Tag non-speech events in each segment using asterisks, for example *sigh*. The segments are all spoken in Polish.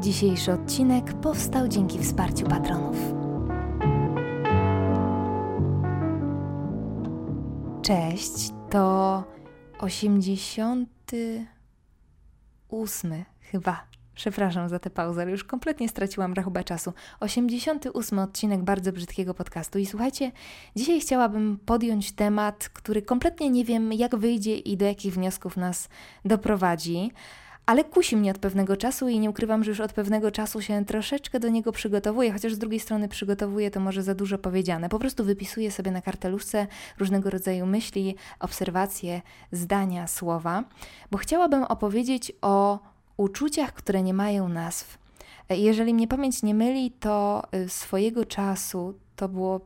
Dzisiejszy odcinek powstał dzięki wsparciu patronów. Cześć, to 88 chyba. Przepraszam za tę pauzę, ale już kompletnie straciłam rachubę czasu. 88 odcinek bardzo brzydkiego podcastu. I słuchajcie, dzisiaj chciałabym podjąć temat, który kompletnie nie wiem, jak wyjdzie i do jakich wniosków nas doprowadzi ale kusi mnie od pewnego czasu i nie ukrywam, że już od pewnego czasu się troszeczkę do niego przygotowuję, chociaż z drugiej strony przygotowuję to może za dużo powiedziane. Po prostu wypisuję sobie na karteluszce różnego rodzaju myśli, obserwacje, zdania, słowa, bo chciałabym opowiedzieć o uczuciach, które nie mają nazw. Jeżeli mnie pamięć nie myli, to y, swojego czasu, to było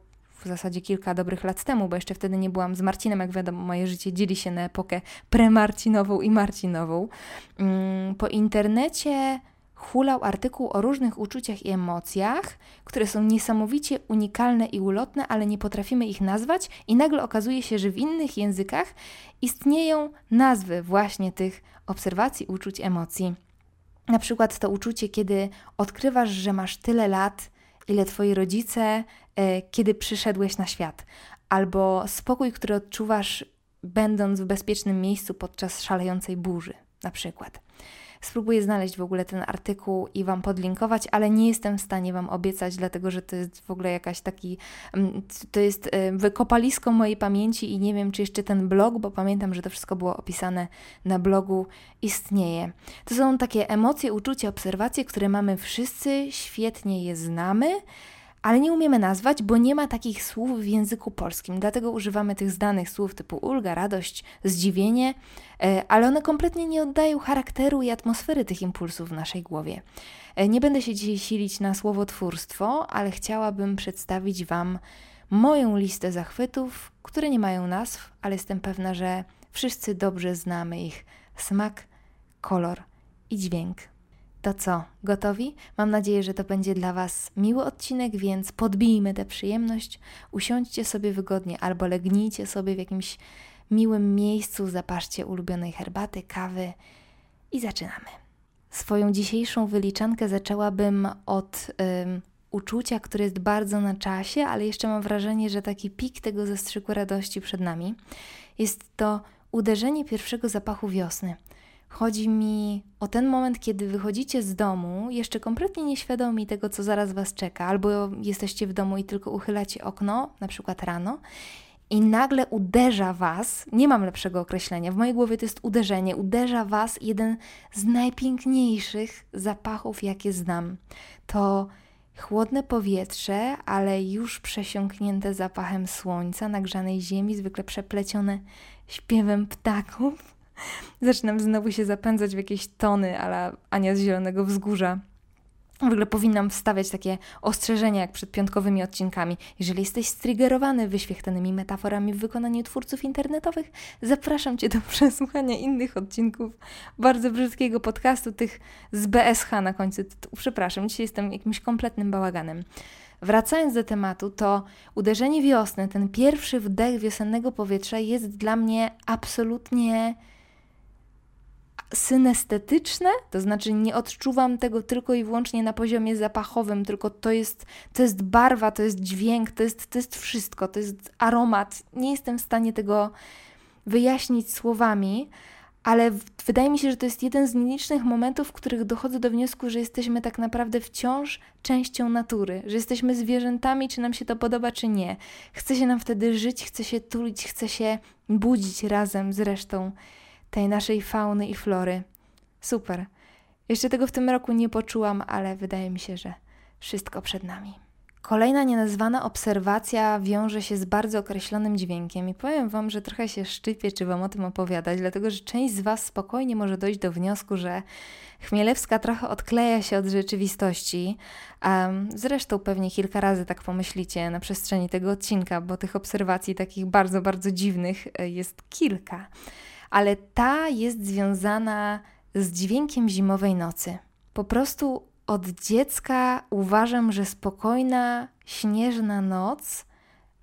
w zasadzie kilka dobrych lat temu, bo jeszcze wtedy nie byłam z Marcinem, jak wiadomo, moje życie dzieli się na epokę premarcinową i marcinową. Mm, po internecie hulał artykuł o różnych uczuciach i emocjach, które są niesamowicie unikalne i ulotne, ale nie potrafimy ich nazwać, i nagle okazuje się, że w innych językach istnieją nazwy właśnie tych obserwacji, uczuć, emocji. Na przykład to uczucie, kiedy odkrywasz, że masz tyle lat, ile twoi rodzice, e, kiedy przyszedłeś na świat, albo spokój, który odczuwasz, będąc w bezpiecznym miejscu podczas szalejącej burzy, na przykład. Spróbuję znaleźć w ogóle ten artykuł i Wam podlinkować, ale nie jestem w stanie Wam obiecać, dlatego że to jest w ogóle jakaś taki, mm, to jest e, wykopalisko mojej pamięci i nie wiem, czy jeszcze ten blog, bo pamiętam, że to wszystko było opisane na blogu, istnieje. To są takie emocje, uczucia, obserwacje, które mamy wszyscy, świetnie je znamy, ale nie umiemy nazwać, bo nie ma takich słów w języku polskim. Dlatego używamy tych znanych słów typu ulga, radość, zdziwienie, e, ale one kompletnie nie oddają charakteru i atmosfery tych impulsów w naszej głowie. E, nie będę się dzisiaj silić na słowotwórstwo, ale chciałabym przedstawić Wam moją listę zachwytów, które nie mają nazw, ale jestem pewna, że wszyscy dobrze znamy ich smak, kolor i dźwięk. To co, gotowi? Mam nadzieję, że to będzie dla Was miły odcinek, więc podbijmy tę przyjemność, usiądźcie sobie wygodnie albo legnijcie sobie w jakimś miłym miejscu, zapaszcie ulubionej herbaty, kawy i zaczynamy. Swoją dzisiejszą wyliczankę zaczęłabym od ym, uczucia, które jest bardzo na czasie, ale jeszcze mam wrażenie, że taki pik tego zastrzyku radości przed nami. Jest to uderzenie pierwszego zapachu wiosny. Chodzi mi o ten moment, kiedy wychodzicie z domu, jeszcze kompletnie nieświadomi tego, co zaraz Was czeka, albo jesteście w domu i tylko uchylacie okno, na przykład rano, i nagle uderza Was, nie mam lepszego określenia, w mojej głowie to jest uderzenie, uderza Was jeden z najpiękniejszych zapachów, jakie znam. To chłodne powietrze, ale już przesiąknięte zapachem słońca, nagrzanej ziemi, zwykle przeplecione śpiewem ptaków *laughs* Zaczynam znowu się zapędzać w jakieś tony, ale Ania z Zielonego Wzgórza. W ogóle powinnam wstawiać takie ostrzeżenia jak przed piątkowymi odcinkami. Jeżeli jesteś striggerowany wyświechtanymi metaforami w wykonaniu twórców internetowych, zapraszam Cię do *laughs* przesłuchania innych odcinków bardzo brzydkiego podcastu, tych z BSH na końcu. Przepraszam, dzisiaj jestem jakimś kompletnym bałaganem. Wracając do tematu, to uderzenie wiosny, ten pierwszy wdech wiosennego powietrza jest dla mnie absolutnie synestetyczne, to znaczy nie odczuwam tego tylko i wyłącznie na poziomie zapachowym, tylko to jest, to jest barwa, to jest dźwięk, to jest, to jest wszystko, to jest aromat. Nie jestem w stanie tego wyjaśnić słowami, ale wydaje mi się, że to jest jeden z nielicznych momentów, w których dochodzę do wniosku, że jesteśmy tak naprawdę wciąż częścią natury, że jesteśmy zwierzętami, czy nam się to podoba, czy nie. Chce się nam wtedy żyć, chce się tulić, chce się budzić razem z resztą tej naszej fauny i flory. Super. Jeszcze tego w tym roku nie poczułam, ale wydaje mi się, że wszystko przed nami. Kolejna nienazwana obserwacja wiąże się z bardzo określonym dźwiękiem i powiem Wam, że trochę się szczypię, czy Wam o tym opowiadać, dlatego że część z Was spokojnie może dojść do wniosku, że Chmielewska trochę odkleja się od rzeczywistości. Um, zresztą pewnie kilka razy tak pomyślicie na przestrzeni tego odcinka, bo tych obserwacji takich bardzo, bardzo dziwnych e, jest kilka ale ta jest związana z dźwiękiem zimowej nocy. Po prostu od dziecka uważam, że spokojna, śnieżna noc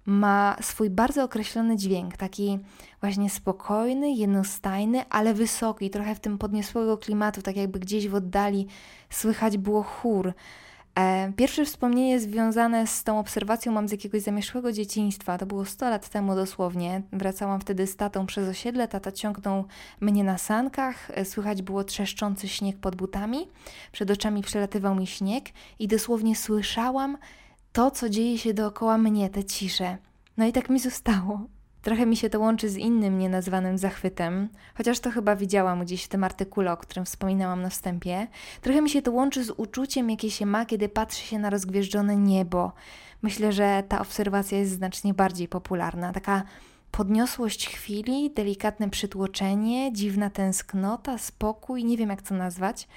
ma swój bardzo określony dźwięk, taki właśnie spokojny, jednostajny, ale wysoki, trochę w tym podniosłego klimatu, tak jakby gdzieś w oddali słychać było chór. E, pierwsze wspomnienie związane z tą obserwacją mam z jakiegoś zamieszłego dzieciństwa. To było 100 lat temu dosłownie. Wracałam wtedy z tatą przez osiedle, tata ciągnął mnie na sankach, e, słychać było trzeszczący śnieg pod butami, przed oczami przelatywał mi śnieg i dosłownie słyszałam to, co dzieje się dookoła mnie, te cisze. No i tak mi zostało. Trochę mi się to łączy z innym nienazwanym zachwytem, chociaż to chyba widziałam gdzieś w tym artykule, o którym wspominałam na wstępie. Trochę mi się to łączy z uczuciem, jakie się ma, kiedy patrzy się na rozgwieżdżone niebo. Myślę, że ta obserwacja jest znacznie bardziej popularna. Taka podniosłość chwili, delikatne przytłoczenie, dziwna tęsknota, spokój, nie wiem jak to nazwać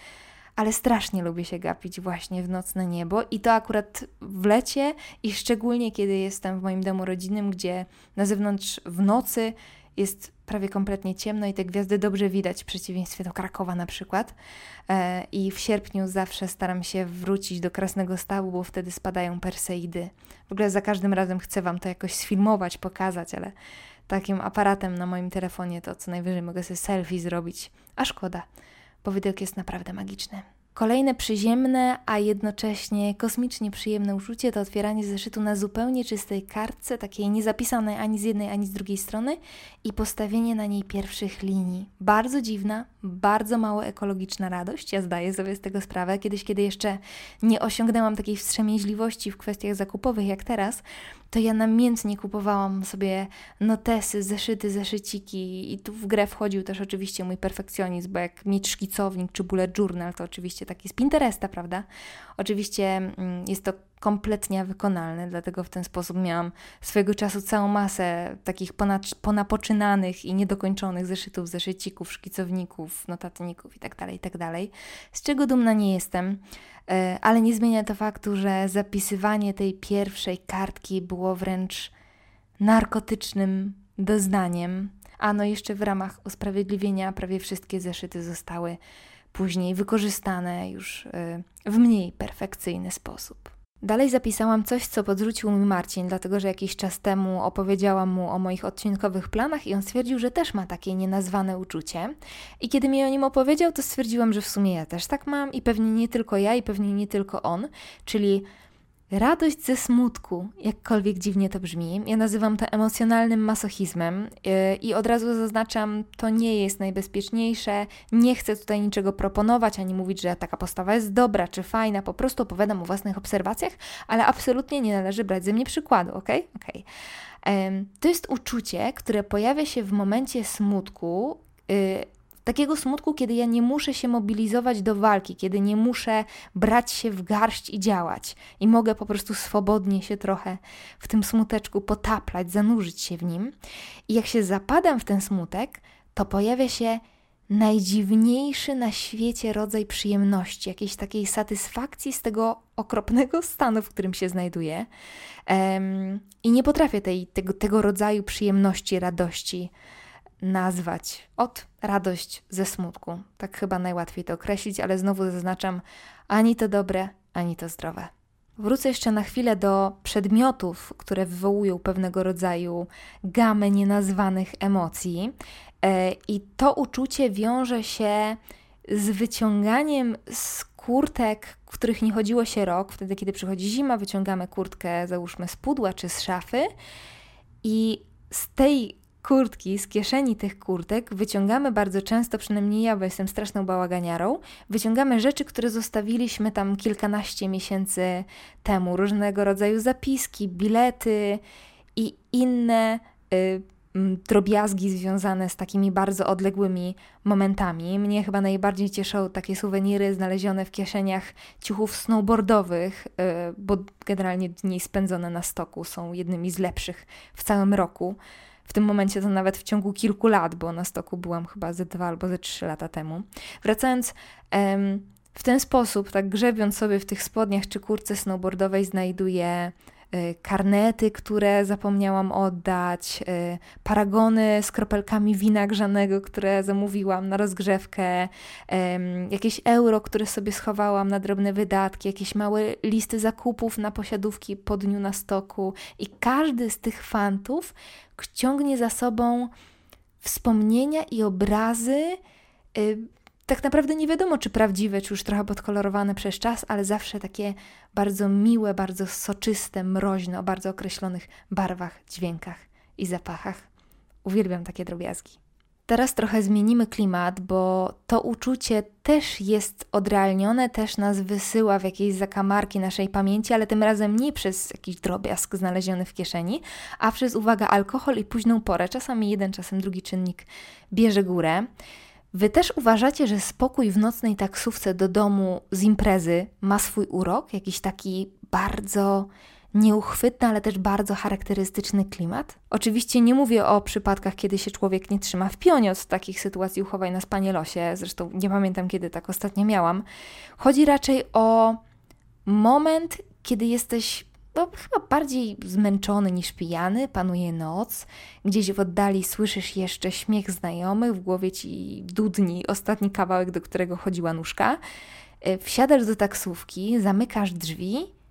ale strasznie lubię się gapić właśnie w nocne niebo i to akurat w lecie i szczególnie kiedy jestem w moim domu rodzinnym, gdzie na zewnątrz w nocy jest prawie kompletnie ciemno i te gwiazdy dobrze widać w przeciwieństwie do Krakowa na przykład. E, I w sierpniu zawsze staram się wrócić do Krasnego Stawu, bo wtedy spadają Perseidy. W ogóle za każdym razem chcę Wam to jakoś sfilmować, pokazać, ale takim aparatem na moim telefonie to co najwyżej mogę sobie selfie zrobić. A szkoda bo widok jest naprawdę magiczny. Kolejne przyziemne, a jednocześnie kosmicznie przyjemne uczucie to otwieranie zeszytu na zupełnie czystej kartce, takiej niezapisanej ani z jednej, ani z drugiej strony i postawienie na niej pierwszych linii. Bardzo dziwna, bardzo mało ekologiczna radość. Ja zdaję sobie z tego sprawę. Kiedyś, kiedy jeszcze nie osiągnęłam takiej wstrzemięźliwości w kwestiach zakupowych jak teraz, to ja namiętnie kupowałam sobie notesy, zeszyty, zeszyciki i tu w grę wchodził też oczywiście mój perfekcjonizm, bo jak mieć szkicownik czy bullet journal, to oczywiście taki z Pinteresta, prawda? Oczywiście mm, jest to kompletnie wykonalne, dlatego w ten sposób miałam swojego czasu całą masę takich ponapoczynanych i niedokończonych zeszytów, zeszycików, szkicowników, notatników itd., tak itd., tak z czego dumna nie jestem. E, ale nie zmienia to faktu, że zapisywanie tej pierwszej kartki było wręcz narkotycznym doznaniem. A no jeszcze w ramach usprawiedliwienia prawie wszystkie zeszyty zostały później wykorzystane już e, w mniej perfekcyjny sposób. Dalej zapisałam coś, co podrzucił mi Marcin, dlatego że jakiś czas temu opowiedziałam mu o moich odcinkowych planach i on stwierdził, że też ma takie nienazwane uczucie. I kiedy mi o nim opowiedział, to stwierdziłam, że w sumie ja też tak mam i pewnie nie tylko ja i pewnie nie tylko on, czyli Radość ze smutku, jakkolwiek dziwnie to brzmi, ja nazywam to emocjonalnym masochizmem yy, i od razu zaznaczam, to nie jest najbezpieczniejsze. Nie chcę tutaj niczego proponować ani mówić, że taka postawa jest dobra czy fajna, po prostu opowiadam o własnych obserwacjach, ale absolutnie nie należy brać ze mnie przykładu, ok? okay. To jest uczucie, które pojawia się w momencie smutku. Takiego smutku, kiedy ja nie muszę się mobilizować do walki, kiedy nie muszę brać się w garść i działać i mogę po prostu swobodnie się trochę w tym smuteczku potaplać, zanurzyć się w nim. I jak się zapadam w ten smutek, to pojawia się najdziwniejszy na świecie rodzaj przyjemności, jakiejś takiej satysfakcji z tego okropnego stanu, w którym się znajduję. Um, I nie potrafię tej, tego, tego rodzaju przyjemności, radości nazwać od radość ze smutku. Tak chyba najłatwiej to określić, ale znowu zaznaczam ani to dobre, ani to zdrowe. Wrócę jeszcze na chwilę do przedmiotów, które wywołują pewnego rodzaju gamę nienazwanych emocji. E, I to uczucie wiąże się z wyciąganiem z kurtek, których nie chodziło się rok. Wtedy, kiedy przychodzi zima, wyciągamy kurtkę, załóżmy z pudła czy z szafy, i z tej kurtki, z kieszeni tych kurtek wyciągamy bardzo często, przynajmniej ja, bo jestem straszną bałaganiarą, wyciągamy rzeczy, które zostawiliśmy tam kilkanaście miesięcy temu. Różnego rodzaju zapiski, bilety i inne y, drobiazgi związane z takimi bardzo odległymi momentami. Mnie chyba najbardziej cieszą takie suweniry znalezione w kieszeniach ciuchów snowboardowych, y, bo generalnie dni spędzone na stoku są jednymi z lepszych w całym roku w tym momencie to nawet w ciągu kilku lat, bo na stoku byłam chyba ze dwa albo ze trzy lata temu. Wracając, em, w ten sposób, tak grzebiąc sobie w tych spodniach czy kurce snowboardowej, znajduję karnety, które zapomniałam oddać, y, paragony z kropelkami wina grzanego, które zamówiłam na rozgrzewkę, jakieś euro, które sobie schowałam na drobne wydatki, jakieś małe listy zakupów na posiadówki po dniu na stoku. I każdy z tych fantów ciągnie za sobą wspomnienia i obrazy y, tak naprawdę nie wiadomo, czy prawdziwe, czy już trochę podkolorowane przez czas, ale zawsze takie bardzo miłe, bardzo soczyste, mroźne, o bardzo określonych barwach, dźwiękach i zapachach. Uwielbiam takie drobiazgi. Teraz trochę zmienimy klimat, bo to uczucie też jest odrealnione, też nas wysyła w jakieś zakamarki naszej pamięci, ale tym razem nie przez jakiś drobiazg znaleziony w kieszeni, a przez, uwaga, alkohol i późną porę. Czasami jeden, czasem drugi czynnik bierze górę. Wy też uważacie, że spokój w nocnej taksówce do domu z imprezy ma swój urok? Jakiś taki bardzo nieuchwytny, ale też bardzo charakterystyczny klimat? Oczywiście nie mówię o przypadkach, kiedy się człowiek nie trzyma w pionie od takich sytuacji uchowaj nas panie losie, zresztą nie pamiętam kiedy tak ostatnio miałam. Chodzi raczej o moment, kiedy jesteś no, chyba bardziej zmęczony niż pijany, panuje noc. Gdzieś w oddali słyszysz jeszcze śmiech znajomych, w głowie ci dudni ostatni kawałek, do którego chodziła nóżka. E, wsiadasz do taksówki, zamykasz drzwi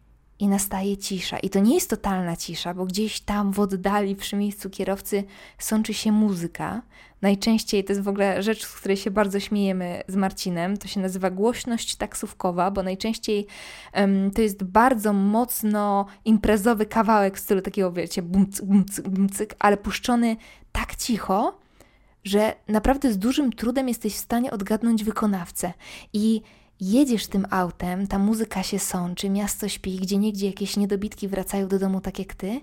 i nastaje cisza. I to nie jest totalna cisza, bo gdzieś tam w oddali, przy miejscu kierowcy, sączy się muzyka. Najczęściej to jest w ogóle rzecz, z której się bardzo śmiejemy z Marcinem. To się nazywa głośność taksówkowa, bo najczęściej um, to jest bardzo mocno imprezowy kawałek w stylu takiego, wiecie, bumcyk, bumcyk, bumcyk, ale puszczony tak cicho, że naprawdę z dużym trudem jesteś w stanie odgadnąć wykonawcę. I jedziesz tym autem, ta muzyka się sączy, miasto śpi, gdzie niegdzie jakieś niedobitki wracają do domu tak jak ty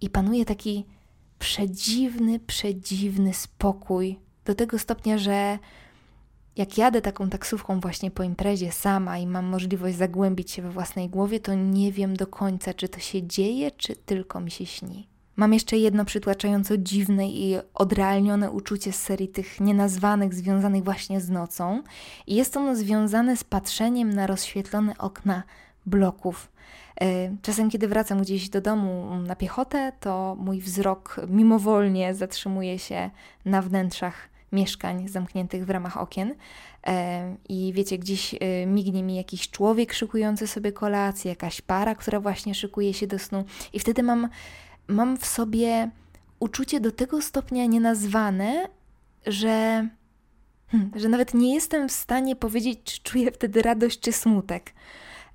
i panuje taki przedziwny, przedziwny spokój do tego stopnia, że jak jadę taką taksówką właśnie po imprezie sama i mam możliwość zagłębić się we własnej głowie, to nie wiem do końca, czy to się dzieje, czy tylko mi się śni. Mam jeszcze jedno przytłaczająco dziwne i odrealnione uczucie z serii tych nienazwanych, związanych właśnie z nocą. I jest ono związane z patrzeniem na rozświetlone okna bloków. E, czasem, kiedy wracam gdzieś do domu na piechotę, to mój wzrok mimowolnie zatrzymuje się na wnętrzach mieszkań zamkniętych w ramach okien. E, I wiecie, gdzieś e, mignie mi jakiś człowiek szykujący sobie kolację, jakaś para, która właśnie szykuje się do snu, i wtedy mam mam w sobie uczucie do tego stopnia nienazwane, że, hmm, że nawet nie jestem w stanie powiedzieć, czy czuję wtedy radość czy smutek.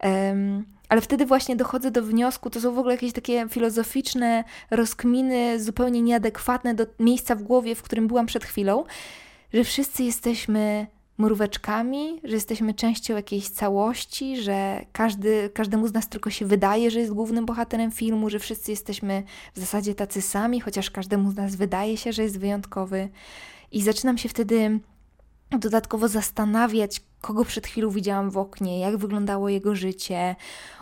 Um, ale wtedy właśnie dochodzę do wniosku, to są w ogóle jakieś takie filozoficzne rozkminy, zupełnie nieadekwatne do miejsca w głowie, w którym byłam przed chwilą, że wszyscy jesteśmy mróweczkami, że jesteśmy częścią jakiejś całości, że każdy, każdemu z nas tylko się wydaje, że jest głównym bohaterem filmu, że wszyscy jesteśmy w zasadzie tacy sami, chociaż każdemu z nas wydaje się, że jest wyjątkowy. I zaczynam się wtedy dodatkowo zastanawiać, kogo przed chwilą widziałam w oknie, jak wyglądało jego życie,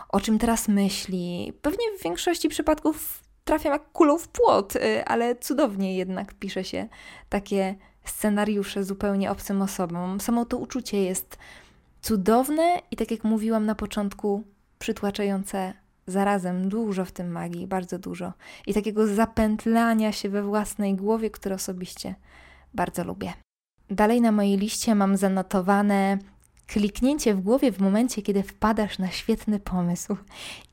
o czym teraz myśli. Pewnie w większości przypadków trafiam jak kulą w płot, y, ale cudownie jednak pisze się takie scenariusze zupełnie obcym osobom. Samo to uczucie jest cudowne i tak jak mówiłam na początku, przytłaczające zarazem dużo w tym magii, bardzo dużo. I takiego zapętlania się we własnej głowie, które osobiście bardzo lubię. Dalej na mojej liście mam zanotowane kliknięcie w głowie w momencie, kiedy wpadasz na świetny pomysł.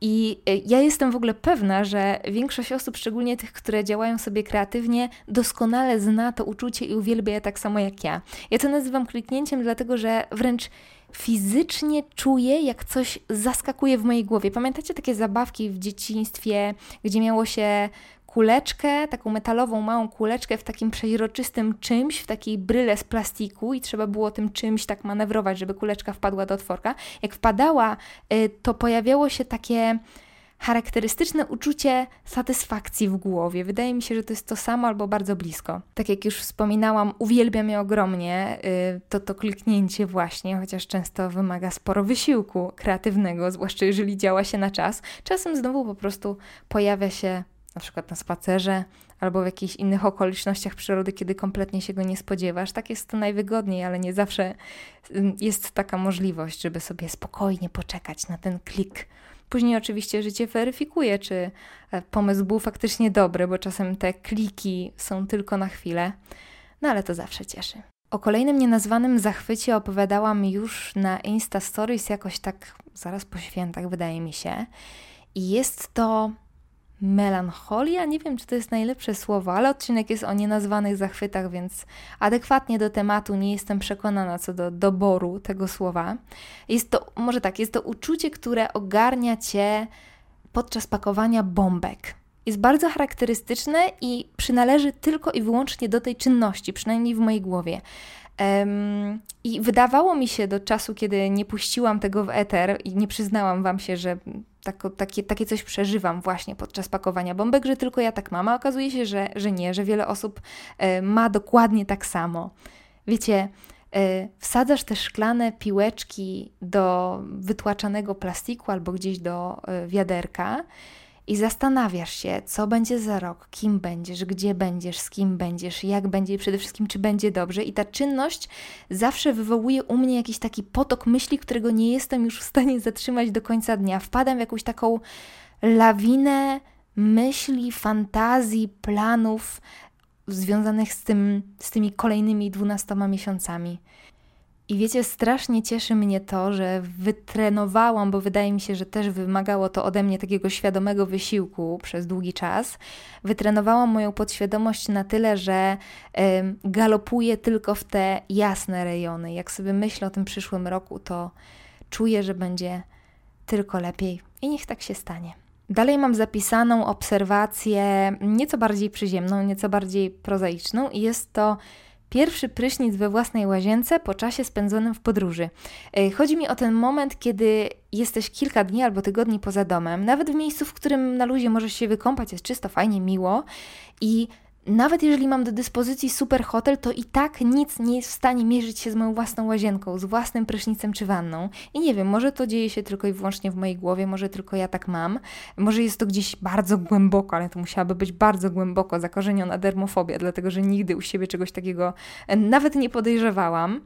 I e, ja jestem w ogóle pewna, że większość osób, szczególnie tych, które działają sobie kreatywnie, doskonale zna to uczucie i uwielbia je tak samo jak ja. Ja to nazywam kliknięciem, dlatego że wręcz fizycznie czuję, jak coś zaskakuje w mojej głowie. Pamiętacie takie zabawki w dzieciństwie, gdzie miało się kuleczkę, taką metalową małą kuleczkę w takim przeźroczystym czymś, w takiej bryle z plastiku i trzeba było tym czymś tak manewrować, żeby kuleczka wpadła do otworka. Jak wpadała, y, to pojawiało się takie charakterystyczne uczucie satysfakcji w głowie. Wydaje mi się, że to jest to samo albo bardzo blisko. Tak jak już wspominałam, uwielbiam je ogromnie, y, to to kliknięcie właśnie, chociaż często wymaga sporo wysiłku kreatywnego, zwłaszcza jeżeli działa się na czas. Czasem znowu po prostu pojawia się na przykład na spacerze albo w jakichś innych okolicznościach przyrody, kiedy kompletnie się go nie spodziewasz. Tak jest to najwygodniej, ale nie zawsze jest taka możliwość, żeby sobie spokojnie poczekać na ten klik Później oczywiście życie weryfikuje, czy e, pomysł był faktycznie dobry, bo czasem te kliki są tylko na chwilę, no ale to zawsze cieszy. O kolejnym nienazwanym zachwycie opowiadałam już na Insta Stories jakoś tak zaraz po świętach, wydaje mi się. I jest to melancholia. Nie wiem, czy to jest najlepsze słowo, ale odcinek jest o nienazwanych zachwytach, więc adekwatnie do tematu nie jestem przekonana co do doboru tego słowa. Jest to, może tak, jest to uczucie, które ogarnia cię podczas pakowania bombek. Jest bardzo charakterystyczne i przynależy tylko i wyłącznie do tej czynności, przynajmniej w mojej głowie. Um, I wydawało mi się do czasu, kiedy nie puściłam tego w eter i nie przyznałam Wam się, że tak, takie, takie coś przeżywam właśnie podczas pakowania bombek, że tylko ja tak mam, a okazuje się, że, że nie, że wiele osób e, ma dokładnie tak samo. Wiecie, e, wsadzasz te szklane piłeczki do wytłaczanego plastiku albo gdzieś do e, wiaderka i zastanawiasz się, co będzie za rok, kim będziesz, gdzie będziesz, z kim będziesz, jak będzie i przede wszystkim, czy będzie dobrze. I ta czynność zawsze wywołuje u mnie jakiś taki potok myśli, którego nie jestem już w stanie zatrzymać do końca dnia. Wpadam w jakąś taką lawinę myśli, fantazji, planów związanych z, tym, z tymi kolejnymi dwunastoma miesiącami. I wiecie, strasznie cieszy mnie to, że wytrenowałam, bo wydaje mi się, że też wymagało to ode mnie takiego świadomego wysiłku przez długi czas. Wytrenowałam moją podświadomość na tyle, że y, galopuję tylko w te jasne rejony. Jak sobie myślę o tym przyszłym roku, to czuję, że będzie tylko lepiej i niech tak się stanie. Dalej mam zapisaną obserwację nieco bardziej przyziemną, nieco bardziej prozaiczną i jest to Pierwszy prysznic we własnej łazience po czasie spędzonym w podróży. E, chodzi mi o ten moment, kiedy jesteś kilka dni albo tygodni poza domem, nawet w miejscu, w którym na luzie możesz się wykąpać, jest czysto, fajnie, miło i nawet jeżeli mam do dyspozycji super hotel, to i tak nic nie jest w stanie mierzyć się z moją własną łazienką, z własnym prysznicem czy wanną. I nie wiem, może to dzieje się tylko i wyłącznie w mojej głowie, może tylko ja tak mam, może jest to gdzieś bardzo głęboko, ale to musiałaby być bardzo głęboko zakorzeniona dermofobia, dlatego że nigdy u siebie czegoś takiego e, nawet nie podejrzewałam.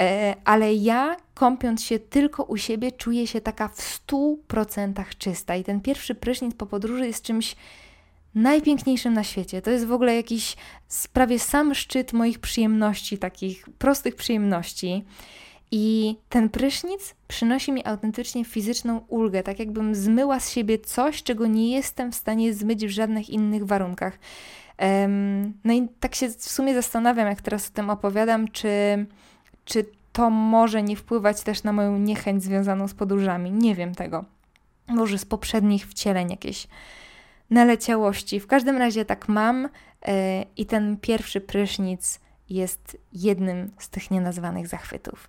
E, ale ja, kąpiąc się tylko u siebie, czuję się taka w 100% czysta. I ten pierwszy prysznic po podróży jest czymś najpiękniejszym na świecie. To jest w ogóle jakiś prawie sam szczyt moich przyjemności, takich prostych przyjemności. I ten prysznic przynosi mi autentycznie fizyczną ulgę, tak jakbym zmyła z siebie coś, czego nie jestem w stanie zmyć w żadnych innych warunkach. Um, no i tak się w sumie zastanawiam, jak teraz o tym opowiadam, czy, czy to może nie wpływać też na moją niechęć związaną z podróżami. Nie wiem tego. Może z poprzednich wcieleń jakieś naleciałości. W każdym razie tak mam yy, i ten pierwszy prysznic jest jednym z tych nienazwanych zachwytów.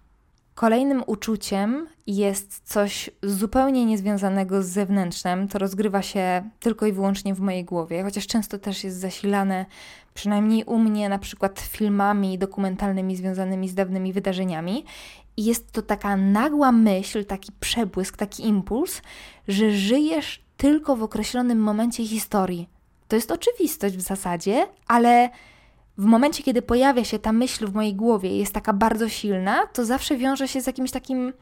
Kolejnym uczuciem jest coś zupełnie niezwiązanego z zewnętrznym. To rozgrywa się tylko i wyłącznie w mojej głowie, chociaż często też jest zasilane, przynajmniej u mnie, na przykład filmami dokumentalnymi związanymi z dawnymi wydarzeniami. I jest to taka nagła myśl, taki przebłysk, taki impuls, że żyjesz tylko w określonym momencie historii. To jest oczywistość w zasadzie, ale w momencie, kiedy pojawia się ta myśl w mojej głowie jest taka bardzo silna, to zawsze wiąże się z jakimś takim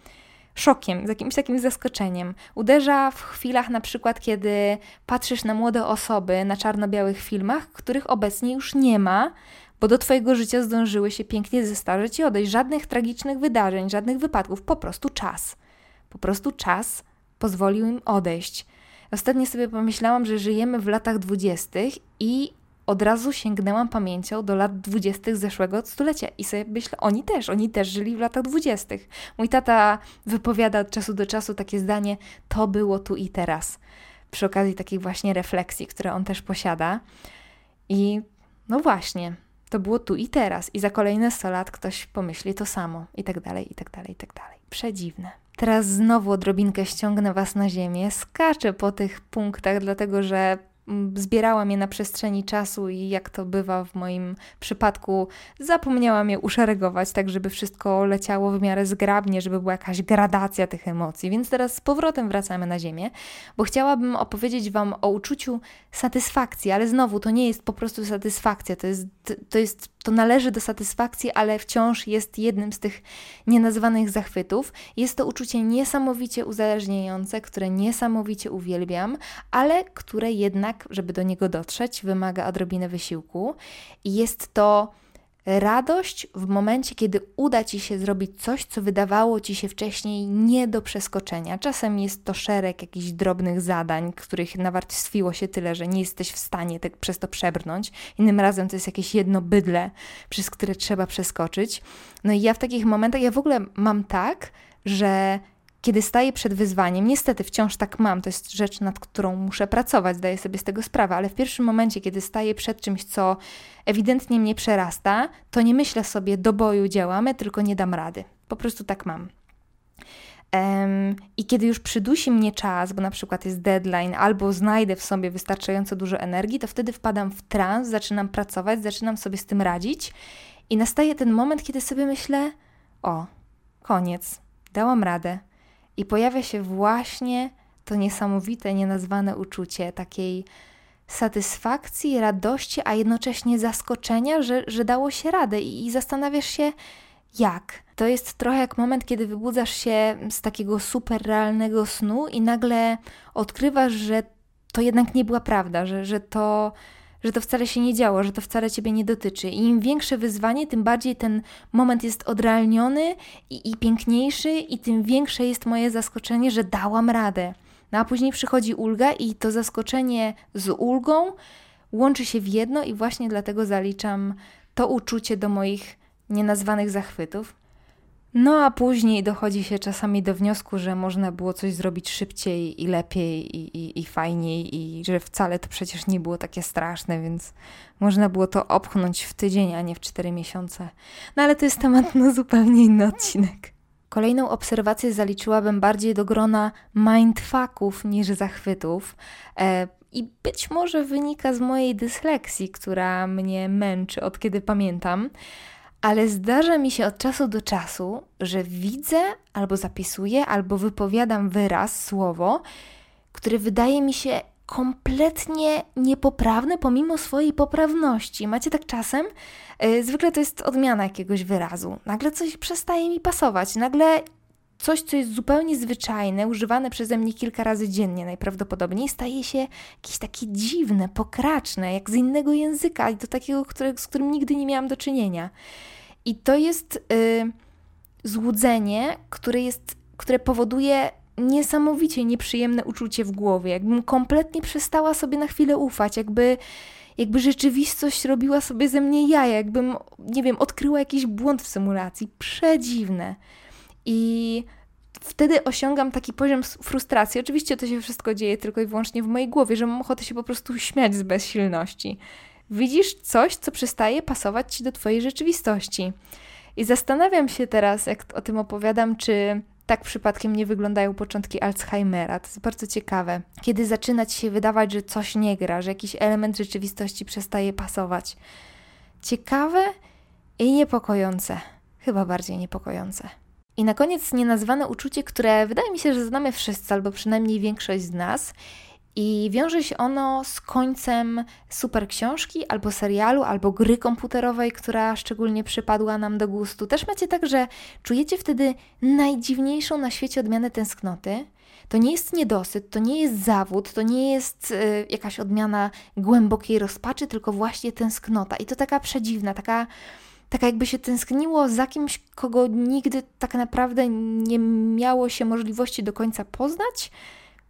szokiem, z jakimś takim zaskoczeniem. Uderza w chwilach na przykład, kiedy patrzysz na młode osoby na czarno-białych filmach, których obecnie już nie ma, bo do Twojego życia zdążyły się pięknie zestarzeć i odejść. Żadnych tragicznych wydarzeń, żadnych wypadków, po prostu czas. Po prostu czas pozwolił im odejść. Ostatnio sobie pomyślałam, że żyjemy w latach dwudziestych i od razu sięgnęłam pamięcią do lat dwudziestych zeszłego stulecia i sobie myślę, oni też, oni też żyli w latach dwudziestych. Mój tata wypowiada od czasu do czasu takie zdanie, to było tu i teraz. Przy okazji takich właśnie refleksji, które on też posiada. I no właśnie, to było tu i teraz. I za kolejne 100 lat ktoś pomyśli to samo. I tak dalej, i tak dalej, i tak dalej. Przedziwne. Teraz znowu odrobinkę ściągnę Was na ziemię. Skaczę po tych punktach, dlatego że mm, zbierałam je na przestrzeni czasu i jak to bywa w moim przypadku, zapomniałam je uszeregować, tak żeby wszystko leciało w miarę zgrabnie, żeby była jakaś gradacja tych emocji. Więc teraz z powrotem wracamy na ziemię, bo chciałabym opowiedzieć Wam o uczuciu satysfakcji, ale znowu to nie jest po prostu satysfakcja, to jest, to jest to należy do satysfakcji, ale wciąż jest jednym z tych nienazwanych zachwytów. Jest to uczucie niesamowicie uzależniające, które niesamowicie uwielbiam, ale które jednak, żeby do niego dotrzeć, wymaga odrobiny wysiłku. Jest to Radość w momencie, kiedy uda ci się zrobić coś, co wydawało ci się wcześniej nie do przeskoczenia. Czasem jest to szereg jakichś drobnych zadań, których nawarstwiło się tyle, że nie jesteś w stanie tak przez to przebrnąć. Innym razem to jest jakieś jedno bydle, przez które trzeba przeskoczyć. No i ja w takich momentach, ja w ogóle mam tak, że kiedy staję przed wyzwaniem, niestety wciąż tak mam, to jest rzecz, nad którą muszę pracować, zdaję sobie z tego sprawę, ale w pierwszym momencie, kiedy staję przed czymś, co ewidentnie mnie przerasta, to nie myślę sobie, do boju działamy, tylko nie dam rady. Po prostu tak mam. Um, I kiedy już przydusi mnie czas, bo na przykład jest deadline, albo znajdę w sobie wystarczająco dużo energii, to wtedy wpadam w trans, zaczynam pracować, zaczynam sobie z tym radzić i nastaje ten moment, kiedy sobie myślę: O, koniec, dałam radę, i pojawia się właśnie to niesamowite, nienazwane uczucie takiej satysfakcji, radości, a jednocześnie zaskoczenia, że, że dało się radę i, i zastanawiasz się, jak. To jest trochę jak moment, kiedy wybudzasz się z takiego super realnego snu i nagle odkrywasz, że to jednak nie była prawda, że, że to że to wcale się nie działo, że to wcale ciebie nie dotyczy. I im większe wyzwanie, tym bardziej ten moment jest odrealniony i, i piękniejszy, i tym większe jest moje zaskoczenie, że dałam radę. No a później przychodzi ulga, i to zaskoczenie z ulgą łączy się w jedno, i właśnie dlatego zaliczam to uczucie do moich nienazwanych zachwytów. No a później dochodzi się czasami do wniosku, że można było coś zrobić szybciej i lepiej i, i, i fajniej i że wcale to przecież nie było takie straszne, więc można było to opchnąć w tydzień, a nie w cztery miesiące. No ale to jest temat na zupełnie inny odcinek. Kolejną obserwację zaliczyłabym bardziej do grona mindfucków niż zachwytów. E, I być może wynika z mojej dysleksji, która mnie męczy od kiedy pamiętam ale zdarza mi się od czasu do czasu, że widzę albo zapisuję, albo wypowiadam wyraz, słowo, które wydaje mi się kompletnie niepoprawne pomimo swojej poprawności. Macie tak czasem? Yy, zwykle to jest odmiana jakiegoś wyrazu. Nagle coś przestaje mi pasować. Nagle coś, co jest zupełnie zwyczajne, używane przeze mnie kilka razy dziennie najprawdopodobniej, staje się jakieś takie dziwne, pokraczne, jak z innego języka i do takiego, który, z którym nigdy nie miałam do czynienia. I to jest y, złudzenie, które, jest, które powoduje niesamowicie nieprzyjemne uczucie w głowie. Jakbym kompletnie przestała sobie na chwilę ufać, jakby, jakby rzeczywistość robiła sobie ze mnie jaja, jakbym, nie wiem, odkryła jakiś błąd w symulacji. Przedziwne. I wtedy osiągam taki poziom frustracji. Oczywiście to się wszystko dzieje tylko i wyłącznie w mojej głowie, że mam ochotę się po prostu śmiać z bezsilności. Widzisz coś, co przestaje pasować ci do twojej rzeczywistości. I zastanawiam się teraz, jak o tym opowiadam, czy tak przypadkiem nie wyglądają początki Alzheimera. To jest bardzo ciekawe. Kiedy zaczyna ci się wydawać, że coś nie gra, że jakiś element rzeczywistości przestaje pasować. Ciekawe i niepokojące. Chyba bardziej niepokojące. I na koniec nienazwane uczucie, które wydaje mi się, że znamy wszyscy, albo przynajmniej większość z nas, i wiąże się ono z końcem super książki, albo serialu, albo gry komputerowej, która szczególnie przypadła nam do gustu. Też macie tak, że czujecie wtedy najdziwniejszą na świecie odmianę tęsknoty. To nie jest niedosyt, to nie jest zawód, to nie jest y, jakaś odmiana głębokiej rozpaczy, tylko właśnie tęsknota. I to taka przedziwna, taka taka jakby się tęskniło za kimś, kogo nigdy tak naprawdę nie miało się możliwości do końca poznać.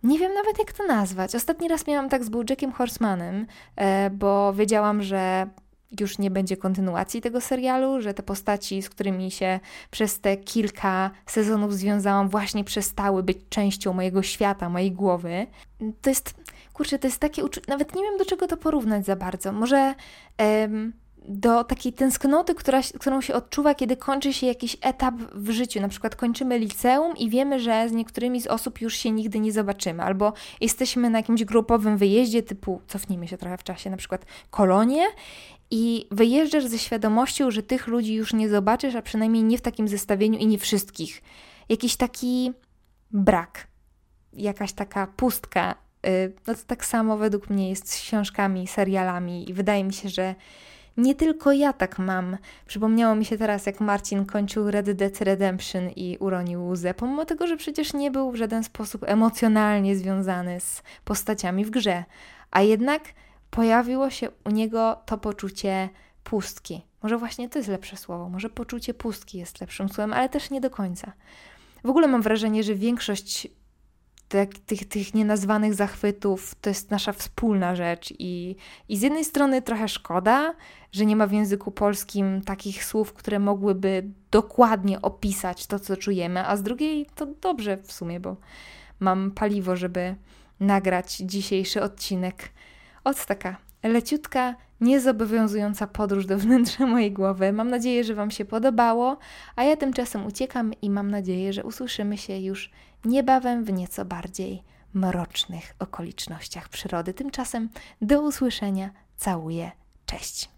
Nie wiem nawet jak to nazwać. Ostatni raz miałam tak z Bojackiem Horsemanem, e, bo wiedziałam, że już nie będzie kontynuacji tego serialu, że te postaci, z którymi się przez te kilka sezonów związałam, właśnie przestały być częścią mojego świata, mojej głowy. To jest, kurczę, to jest takie uczucie, nawet nie wiem do czego to porównać za bardzo. Może do takiej tęsknoty, która, którą się odczuwa, kiedy kończy się jakiś etap w życiu. Na przykład kończymy liceum i wiemy, że z niektórymi z osób już się nigdy nie zobaczymy, albo jesteśmy na jakimś grupowym wyjeździe, typu cofnijmy się trochę w czasie, na przykład kolonie. I wyjeżdżasz ze świadomością, że tych ludzi już nie zobaczysz, a przynajmniej nie w takim zestawieniu i nie wszystkich. Jakiś taki brak, jakaś taka pustka. Y, no to tak samo według mnie jest z książkami, serialami, i wydaje mi się, że nie tylko ja tak mam. Przypomniało mi się teraz, jak Marcin kończył Red Dead Redemption i uronił łzę, pomimo tego, że przecież nie był w żaden sposób emocjonalnie związany z postaciami w grze. A jednak pojawiło się u niego to poczucie pustki. Może właśnie to jest lepsze słowo, może poczucie pustki jest lepszym słowem, ale też nie do końca. W ogóle mam wrażenie, że większość tych, tych, tych nienazwanych zachwytów to jest nasza wspólna rzecz i, i z jednej strony trochę szkoda, że nie ma w języku polskim takich słów, które mogłyby dokładnie opisać to, co czujemy, a z drugiej to dobrze w sumie, bo mam paliwo, żeby nagrać dzisiejszy odcinek. Od taka leciutka, niezobowiązująca podróż do wnętrza mojej głowy. Mam nadzieję, że Wam się podobało, a ja tymczasem uciekam i mam nadzieję, że usłyszymy się już niebawem w nieco bardziej mrocznych okolicznościach przyrody. Tymczasem do usłyszenia. Całuję. Cześć.